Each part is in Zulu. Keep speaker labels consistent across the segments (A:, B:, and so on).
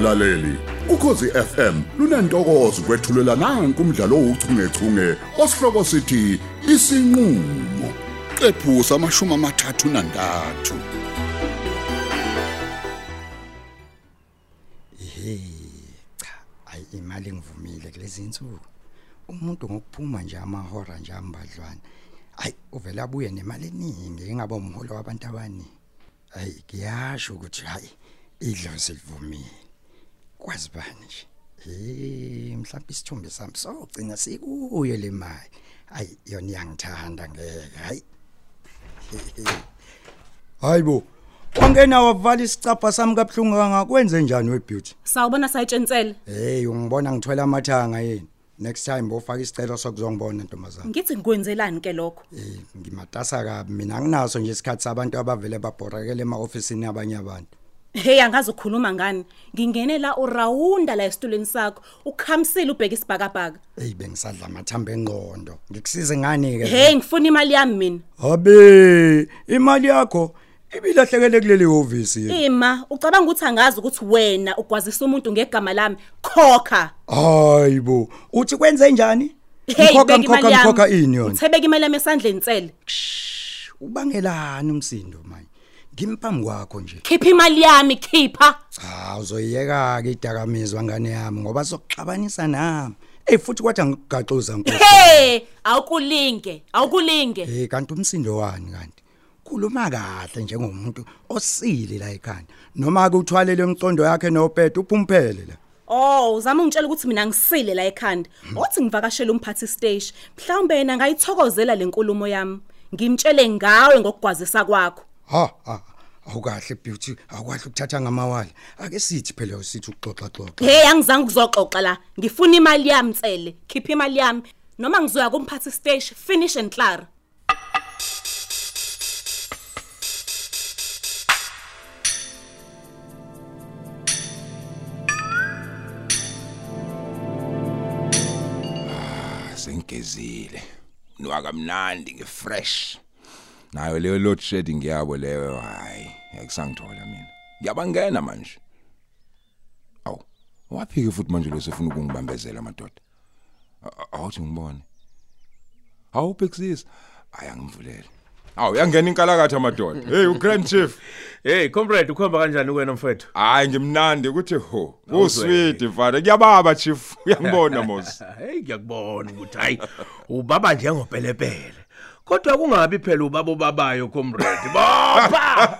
A: mlaleli. Ukhosi FM lunantokozo kwethulela nanku umdlalo ouchungechunge osihloko sithi isinqulo. Qephu samashumi amathathu nantathu.
B: Cha ayi imali ngivumile kulezi insuku. Umuntu ngokuphuma nje amahora nje ambadlwana ayi uvela abuye nemali eningi engaba umholo wabantu abani? Ayi ngiyasho ukuthi hayi idlozi livumile kwazi bani nje? Eh mhlawumbe isithombe sami sogcina sikuyo le mali. Ayi yona iyangithanda ngeke hayi. Hayibo wangena wavala isicapha sami kaBhlungu ngakwenze njani webeauty?
C: Sawubona sayitshentsele.
B: Hey ungibona ngithwele amathanga yini? Next time bofaka isicelo sokuzongibona ntombazana
C: Ngithi ngikwenzelani ke lokho?
B: eh ngimatasa kabi mina anginaso nje isikhathi sabantu abavele babhorakele ema-ofisini abanye abantu.
C: Hey angazi ukukhuluma ngani. Ngingene la urawunda la esitulweni sakho. Ukhamsile ubheka isibhakabhaka.
B: eyi bengisadla amathambo engqondo ngikusize ngani ke
C: Hey ngifuna imali yami mina.
B: abe imali yakho ibilahlekele kuleli ofisi yini
C: Ima ucabanga ukuthi angazi ukuthi wena ugwazisa umuntu ngegama lami. Khokha.
B: hayibo uthi kwenze njani
C: Hey
B: Ngikhokha,
C: beka
B: ngikhokha,
C: imali
B: ngikhokha
C: yami.
B: ini yona
C: Uthebeka imali yami esandleni tsele.
B: ubangelani umsindo manje ngimphambi kwakho nje
C: Khipha imali yami khipha.
B: cha uzoyiyeka ke idakamizwa ngane yami ngoba sokuxabanisa nami hey futhi kwathi angigaxuza nkosi
C: Hey awukulinge awukulinge.
B: Eh kanti umsindo wani kanti? Khuluma kahle njengomuntu osile la ekhaya. Noma ke uthwalele umcondo yakhe nopete uphumphele la.
C: Oh, uzama ungitshela ukuthi mina ngisile la ekhanda. Uthi ngivakashela umphathi stage. Mhlawumbe yena ngayithokozela lenkulumo yami. Ngimtshele ngawe ngokugwazisa kwakho.
B: Ha ha. Awukahle beauty, awukwahle ukuthatha ngamawala. Ake sithi phela usithi ukuxoxa xoxa.
C: Hey, angizange kuzoxoxa la. Ngifuna imali yami tsele. Khipha imali yami. Noma ngizoya kumphathi stage finish and clear.
D: sengigezile nwaka mnandi ngefresh nayo leyo load shedding yabo leyo hayi akusangithola mina. Ngiyabangena manje. Aw waphike futhi manje lo sefuna ukungibambezela madoda? A- awuthi ngibone. Awubhekisisa ayangivulele aw yangena inkalakatha madoda. Hey u grand chief.
E: Hey comrade ukhomba kanjani kuwena mfethu?
D: hayi ngimnandi ukuthi ho usweet mfana. Kuyababa chief. Uyangibona mos
E: Hey ngiyakubona ukuthi hayi ubaba njengopelepele. Kodwa kungabi phela ubaba obabayo comrade. Bopha!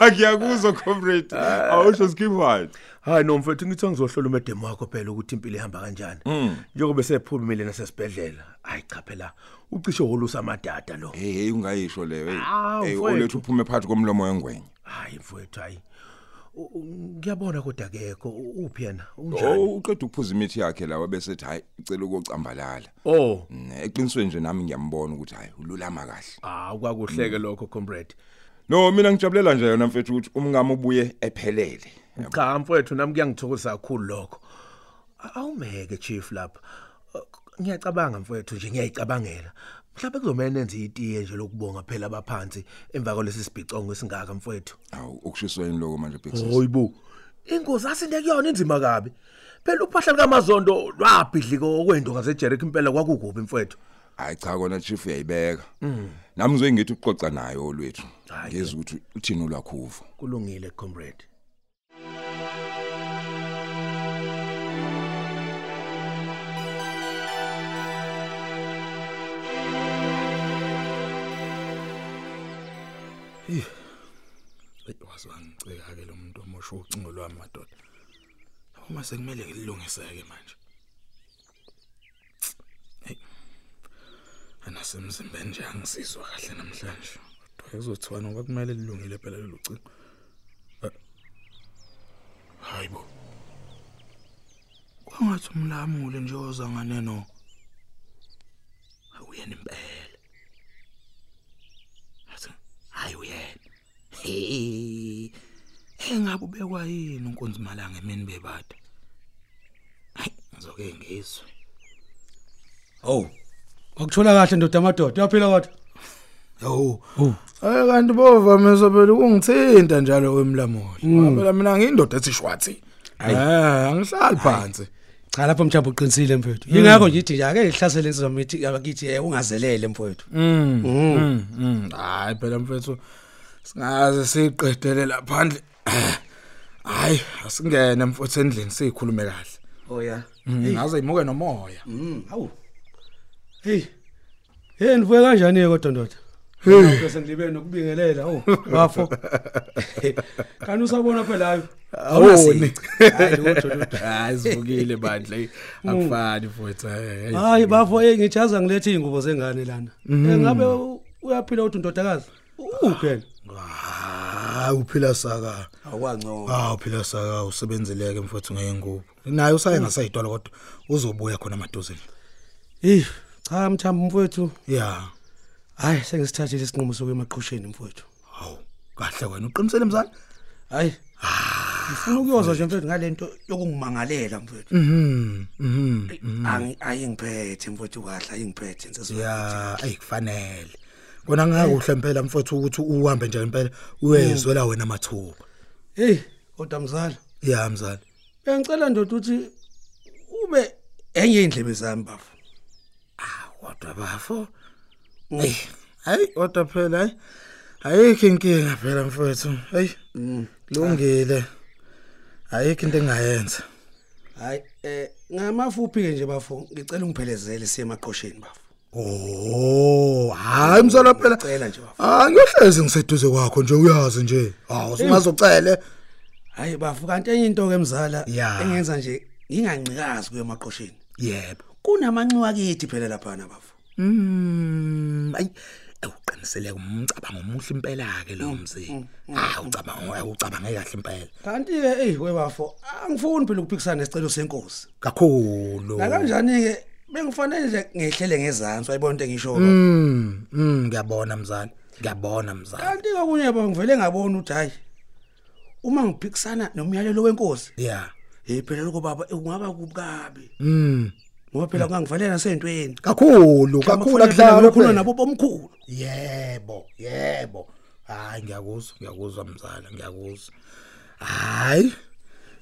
D: ngiyakuzwa comrade awusho skipward
E: Hayi no mfethu ngithi ngizohlola umedemo wakho phela ukuthi impilo ihamba kanjani. Njengoba sephumile nasesibhedlela. Hayi cha phela ucishe holusa amadada lo.
D: hey hey ungayisho leyo hey
E: Awu,
D: hey
E: mfowethu.
D: olethu uphume phakathi komlomo wengwenye
E: Hayi mfethu hayi. U- u- Ngiyabona kodwa kekho uphi yena unjani?
D: oh uqeda ukuphuza imithi yakhe lawa bese ethi hayi icela ukocambalala
E: Oh,
D: eqinisweni nje nami ngiyambona ukuthi hayi ululama kahle
E: ah kwakuhleke lokho comrade.
D: no mina ngijabulela nje yona mfethu ukuthi umngamo ubuye ephelele
E: Cha mfowethu nami kuyangithokozisa kakhulu lokho. A- Awumeke chief lapha. Uh, Ngiyacabanga mfowethu nje ngiyayicabangela. Mhlawumbe kuzomela nenze itiye nje lokubonga phela abaphansi emva kwalesi sibhicongo esingaka mfowethu.
D: awu ukushiswa yini lokho manje bhekisisa
E: Hoyibo. Inkosi asinde kuyona inzima kabi. Phela uphahla likaMazondo lwabhidlika okwendo ngaseJericho impela kwakuguphi mfowethu.
D: hayi cha kona chief uyayibeka nami ngizoyi ngithi uxoxa naye olwethu ngeza ukuthi uthini ulwakhuvo
E: Kulungile comrade.
F: Hey wazangiceka ke lo muntu omosha ucingo lwami madoda. Uma sekumele ngilungiseke manje. Hey. Anasemzimbeni nje angisizwa kahle namhlanje. Kodwa ezothiwa ngoba kumele lilungile phela lelo cingo. Eh. Hayibo. Kwangathi umlamuli nje ozangane no. Awuyena impela. Athi hayi uyena. Hey. Engabe ubekwa yini unkonzi malanga emini bebade? Hayi, ngizoke ngizwe.
G: Oh. Wakuthola kahle ndoda amadoda. Uyaphila kodwa?
F: Hawu. Eh kanti bovamisa phela ukungithinta njalo wemlamuli. Phela mina ngiyindoda ethi shwathi. Eh angihlali phansi.
G: Cha lapho mjambo uqinisile mfowethu. Yingakho ngithi nje ake ihlasele insizwa mithi abakithi eh, ungazelele mfowethu.
F: Mm. mm, mm. Hayi phela mfethu singaze siqedele laphandle. Hayi asingene mfuthu endlini sikhulume kahle.
G: Oh ya.
F: Mm, Ngaze imuke nomoya.
G: Mm, awu. Hey. Hey nivuke kanjani ke kodwa ndoda?
F: Hey.
G: Bese ngilibe nokubingelela awu bafo. Kanti usabona phela hayi.
F: Awuni.
G: Hayi lutho lutho.
F: Hayi sivukile bandle. Akufani mfuthu. hey, hey.
G: Hayi bafo eh ngijaza ngilethe ingubo zengane lana. Eh, Ngabe u- uyaphila uthi ndodakazi? Uphela.
F: Hayi uphila saka.
G: Awangcono.
F: Ah uphila saka usebenzeleke mfuthu ngeengubo. Naye usaye ngasayidwala kodwa uzobuya khona emadozeni.
G: Hey, cha mthambo mfowethu.
F: Yeah.
G: Hayi sengisithathile isinqumo sokwemaqhusheni mfowethu.
F: Hawu kahle wena uqinisele mzala?
G: Hayi. Ngifuna ukuyozwa nje mfowethu ngalento yokungimangalela mfowethu.
F: Mhm. Mhm.
G: Angi ayingiphethe mfowethu kahle ayingiphethe insizwa.
F: Ya ayikufanele. Kona ngakuhle impela mfowethu ukuthi uhambe nje impela uyezwela wena mathuba.
G: Hey, kodwa mzala,
F: Ya mzala.
G: bengicela ndoda ukuthi ube enye indlebe zami bafo.
F: Kodwa bafo. Hey, hayi kodwa phela hayi. Ayikho inkinga phela mfowethu. Hey. Lungile. Ayikho into engayenza.
G: Hayi, eh ngamafuphi ke nje bafo, ngicela ungiphelezele siye emaqhosheni bafo.
F: Oh, hayi mzala phela.
G: Ngicela nje bafo.
F: Ah ngiyohlezi ngiseduze kwakho nje uyazi nje. Hawu singazocele.
G: Hayi bafo, kanti enye into ke mzala engenza nje ngingancikazi kuye emaqhosheni.
F: Yebo.
G: Kunamanxiwa kithi phela lapha na bafo.
F: Mm, ayi awuqinisele umcabango omuhle impela ke lo mzi. Ah ucabanga ucabange kahle impela.
G: Kanti ke hey webafo, angifuni phela ukuphikisana nesicelo senkosi.
F: Kakhulu.
G: La kanjani ke bengifanele nje ngehlele ngezantsi wayibona into engisho ba.
F: Mm, mm ngiyabona mzali. Ngiyabona mzali.
G: Kanti kokunye ba ngivele ngabona ukuthi hayi uma ngiphikisana nomyalelo wenkosi,
F: Yeah.
G: hey phela lokho baba ungaba kubukabi.
F: Mm.
G: Ngoba phela kungangivalela nasentweni.
F: Kakhulu, kakhulu akudlala
G: lokhulu nabo bomkhulu.
F: Yebo, yebo. Hayi ngiyakuzwa, ngiyakuzwa mzala, ngiyakuzwa. Hayi.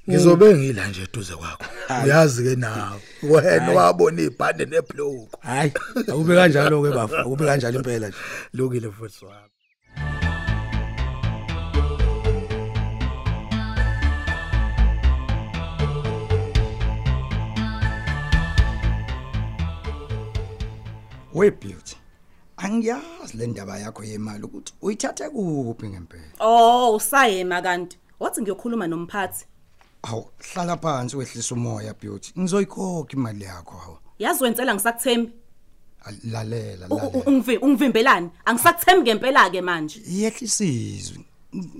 F: Ngizobe ngila nje eduze kwakho. Uyazi ke nawe. Wena wabona ibhande nebhloko.
G: Hayi, akube kanjalo ke bafu, akube kanjalo impela nje.
F: Lokile futhi wami.
B: we beauty angiyazi le ndaba yakho yemali ukuthi uyithathe kuphi ngempela
C: Oh, usayema kanti. Wathi ngiyokhuluma nomphathi.
B: Awu hlala phansi wehlisa umoya beauty ngizoyikhokha imali yakho hawu
C: Yazi wenzela ngisakuthembi.
B: Al- lalela
C: U- u-
B: lalela
C: Ungivi ungivimbelani? Angisakuthembi ngempela ke manje.
B: yehlisizwe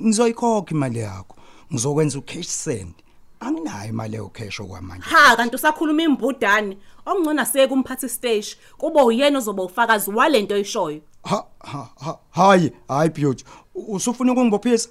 B: ngizoyikhokha imali yakho ngizokwenza ucash send anginayo imali yocash okwamanje
C: Ha kanti usakhuluma imbudane. Okungcona siye kumphathi stage. Kube uyena ozoba ufakazi walento oyishoyo.
B: ha ha ha hayi hayi beauty U- usufuna ukungibophisa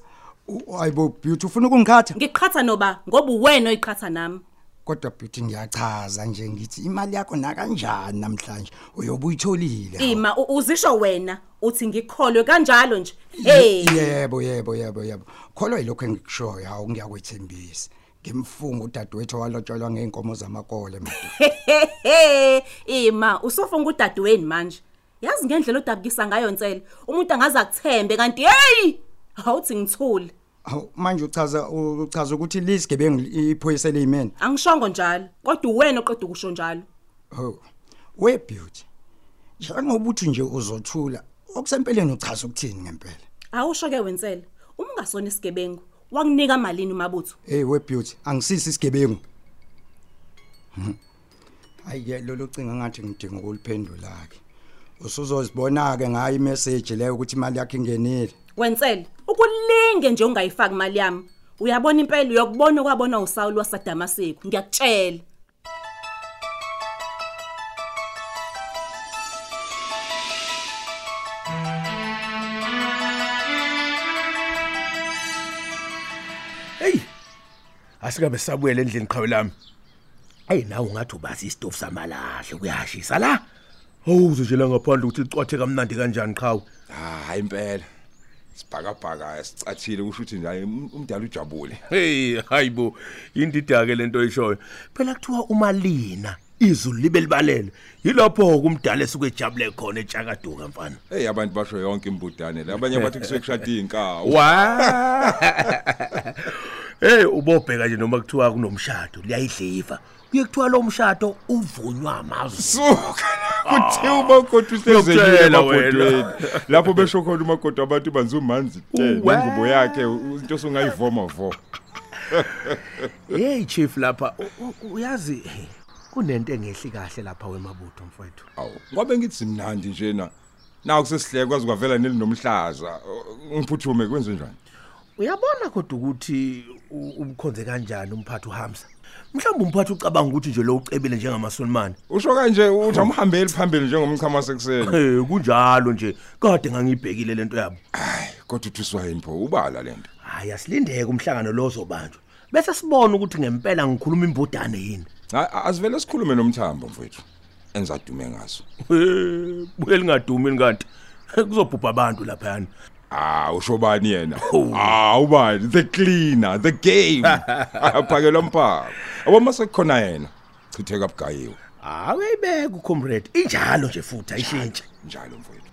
B: U- hayibo beauty ufuna ukungikhatha
C: Ngiqhatha noba ngoba uwena oyiqhatha nami.
B: kodwa beauty ngiyachaza nje ngithi imali yakho na kanjani namhlanje uyobe uyitholile hawu.
C: Ima u- uzisho wena uthi ngikholwe kanjalo nje. Hey.
B: yebo yebo yebo yebo kholwa yilokho engikushoyo hawu ngiyakwethembisa ngimfunga udadewethu walotsholwa ngeenkomo zamakole manje
C: Ima usofunga udadweni manje. Yazi ngendlela odabukisa ngayo ntsela. Umuntu angaze akuthembe kanti hey! Awuthi ngithule.
B: Hawu manje uchaza uchaza ukuthi lisigebengu iphoyisa leyimene.
C: Angishongo njalo. Kodwa uwena oqeda ukusho njalo.
B: Oh. We beauty. Njengoba uthi nje uzothula, okusempeleni uchaza ukuthini ngempela?
C: Awusho ke wensela. Uma ungasona isigebengu, wakunika malini umabutho?
B: Hey we beauty, angisisi isigebengu. Mhm. Hayi ke lolu cinga ngathi ngidinga ukuliphendula ke. Usuzozibona ke ngayo imessage leyo ukuthi imali yakhe ingenile.
C: Wensela, ukulinge nje ungayifaki imali yami. Uyabona impela uyokubona kwabona uSawuli waseDamaseko. Ngiyakutshela.
F: Hey. Asikabe sabuyela endlini qhawe lami. Hey nawe ungathi ubazi istofu samalahle kuyashisa la.
E: awuze nje la ngaphandle ukuthi licwathe kamnandi kanjani qhawe
D: hayi impela sibhakabhaka sicathile kusho ukuthi nje um- umdala ujabule.
E: Hey hayibo indida ke lento eshoyo phela kuthiwa umalina izulu libe libalele yilapho kumdala esuke ejabule khona etshakaduka mfana.
D: Hey abantu basho yonke imbudane le abanye bathi kusuke kushada inkawu
E: wa! Hey ubobheka nje noma kuthiwa kunomshado liyayidliva kuye kuthiwa lo mshado uvunywa amazwi.
D: Suka! Kuthiwa umakoti uhlezekile
E: Ngiyakutshela
D: emabhodweni lapho besho khona umakoti abantu banzu manzi te
E: Uwe.
D: nengubo yakhe into songayivoma vo
E: hey chief lapha u- u- uyazi kunento engehli kahle lapha wemabutho mfowethu.
D: Awu ngobe ngithi simnandi njena. Naku sesihleke kwazi kwavela neli nomhlaza. Ngiphuthume kwenze njani?
E: Uyabona kodwa ukuthi umkhonze kanjani umphathi uhamsa mhlawumbe umphathi ucabanga ukuthi nje lo ucebile njengamasulmane
D: usho kanje uthi amhambeli phambili njengomchama sekuseni
E: eh kunjalo nje. Kade ngangibhekile lento yabo.
D: Hayi kodwa uthi siwayini pho ubala lento
E: hayi asilindeke umhlangano lo zobanjwa bese sibone ukuthi ngempela ngikhuluma imbudane yini.
D: Asivele sikhulume nomthambo mfowethu engizadume ngaso.
E: Eh, buye lingadumi kanti kuzobhubha abantu lapha yani
D: Ah usho bani yena? Ah ubani the cleaner the game. Aphakelwa mphako. Awoma sekukhona yena. Chitheka bugayiwe.
E: awuyibeka ucomrade injalo nje futhi ayishintshe
D: Njalo mfowethu.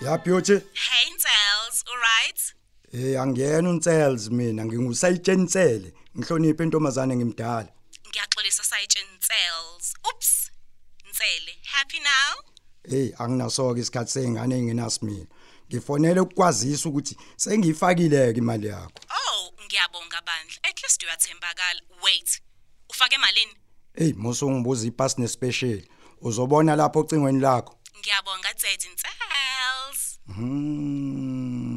B: ya beauty
C: Hey Ntels, alright?
B: Eh angiyena unsales mina ngingusayitshentsele ngihloniphe intombazane ngimdala
C: Ngiyaxolisa sayitsheni Ntels. Oops. Ntsele, happy now?
B: hey anginasoke isikhathi sengane engenasimina ngifonele ukukwazisa ukuthi sengiyifakile ke imali yakho
C: Oh, ngiyabonga bandla. At least uyathembakala. Wait. Ufake malini?
B: hey musu ngibuza ipass nespecial uzobona lapho ocingweni lakho
C: Ngiyabonga Tsetsi Ntels.
B: Hmm.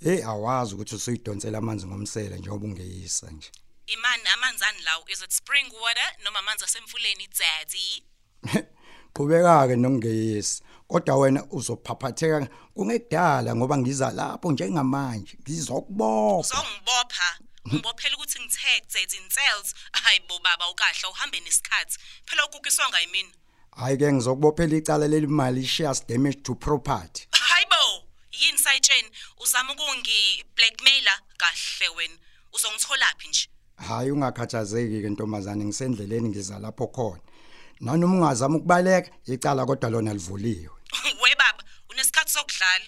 B: Hey awazi ukuthi usuyidonsela amanzi ngomsela njengoba ungeyisa nje.
C: Imani amanzani lawo is it spring water noma amanzi asemfuleni daddy?
B: Qhubeka ke nokungeyisa. Kodwa wena uzophaphatheka kungekudala ngoba ngiza lapho njengamanje ngizokubopha.
C: Uzongibopha. Ngibophela ukuthi ngithe Tsetsi Ntels. Hayibo baba ukahla uhambe nesikhathi. Phela ukukiswa ngayimina.
B: Hayi ke ngizokubophela icala lelimali shares damage to property.
C: Hayibo, yini sayitsheni? Uzama ukungi blackmailer kahle wena. Uzongitholaphi nje?
B: Hayi ungakhathazeki ke ntombazane ngisendleleni ngiza lapho khona. Nanoma ungazama ukubaleka icala kodwa lona livuliwe.
C: We baba, unesikhathi sokudlala.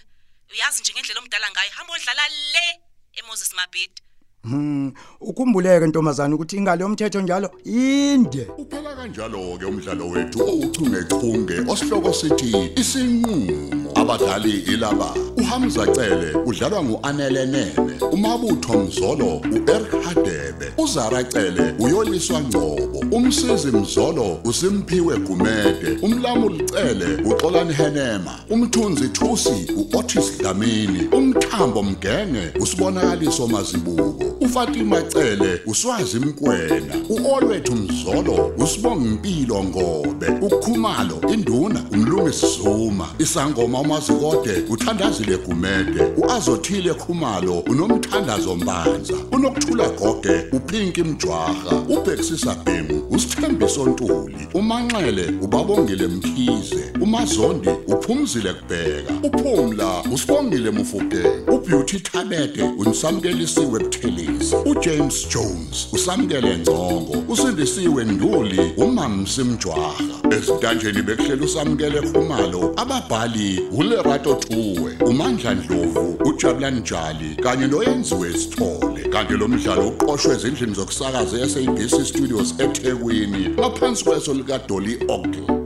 C: Uyazi nje ngendlela omdala ngayo. Hamba odlala le eMoses Mabhidi.
B: Hmm, ukhumbuleke ntombazane ukuthi ingalo yomthetho njalo inde.
A: Uphela kanjalo ke umdlalo wethu ouchungechunge osihloko sithi isinqulo abadlali ilaba uHamza Cele udlalwa nguAnele Nene umabutho Mzolo uEric Hadebe uZara Cele uyoliswa Ngcobo umsizi Mzolo uSimphiwe Gumede umlamuli Cele uXolani Henema umthunzi Thusi uOtis Dlamini umthambo Mgenge usibonakaliso mazibuko. uFatima Cele uswazi Mkwena uOlwethu Mzolo usibonga impilo ngobe ukhumalo induna umlungisi Zuma isangoma umazikode uthandazile Gumede uazothile Khumalo unomthandazo Mbanza unokuthula goge upinki Mjwaha ubhexisa Bhemu usithembiso Ntuli umanxele ubabongile Mkhize umazondi uphumzile kubheka uphumla usibongile Mufukeng ubeauty Thabete unisamkelisiwe Buthelezi uJames Jones usamkele Ngcongo usindisiwe Nduli umamsi Mjwaha ezitanjeni bekuhlela usamkele Khumalo ababhali uLerato Thuwe uMandla Dlovu uJabulani Njali kanye noyenziwe Sithole. Kanti lo mdlalo uqoqwwe ezindlini zokusakaza eSABC Studios eThekwini ngaphansi kweso lika Dolly Ogle